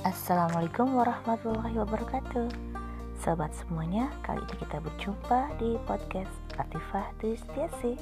Assalamualaikum warahmatullahi wabarakatuh. Sobat semuanya, kali ini kita berjumpa di podcast Latifah Tristiasi.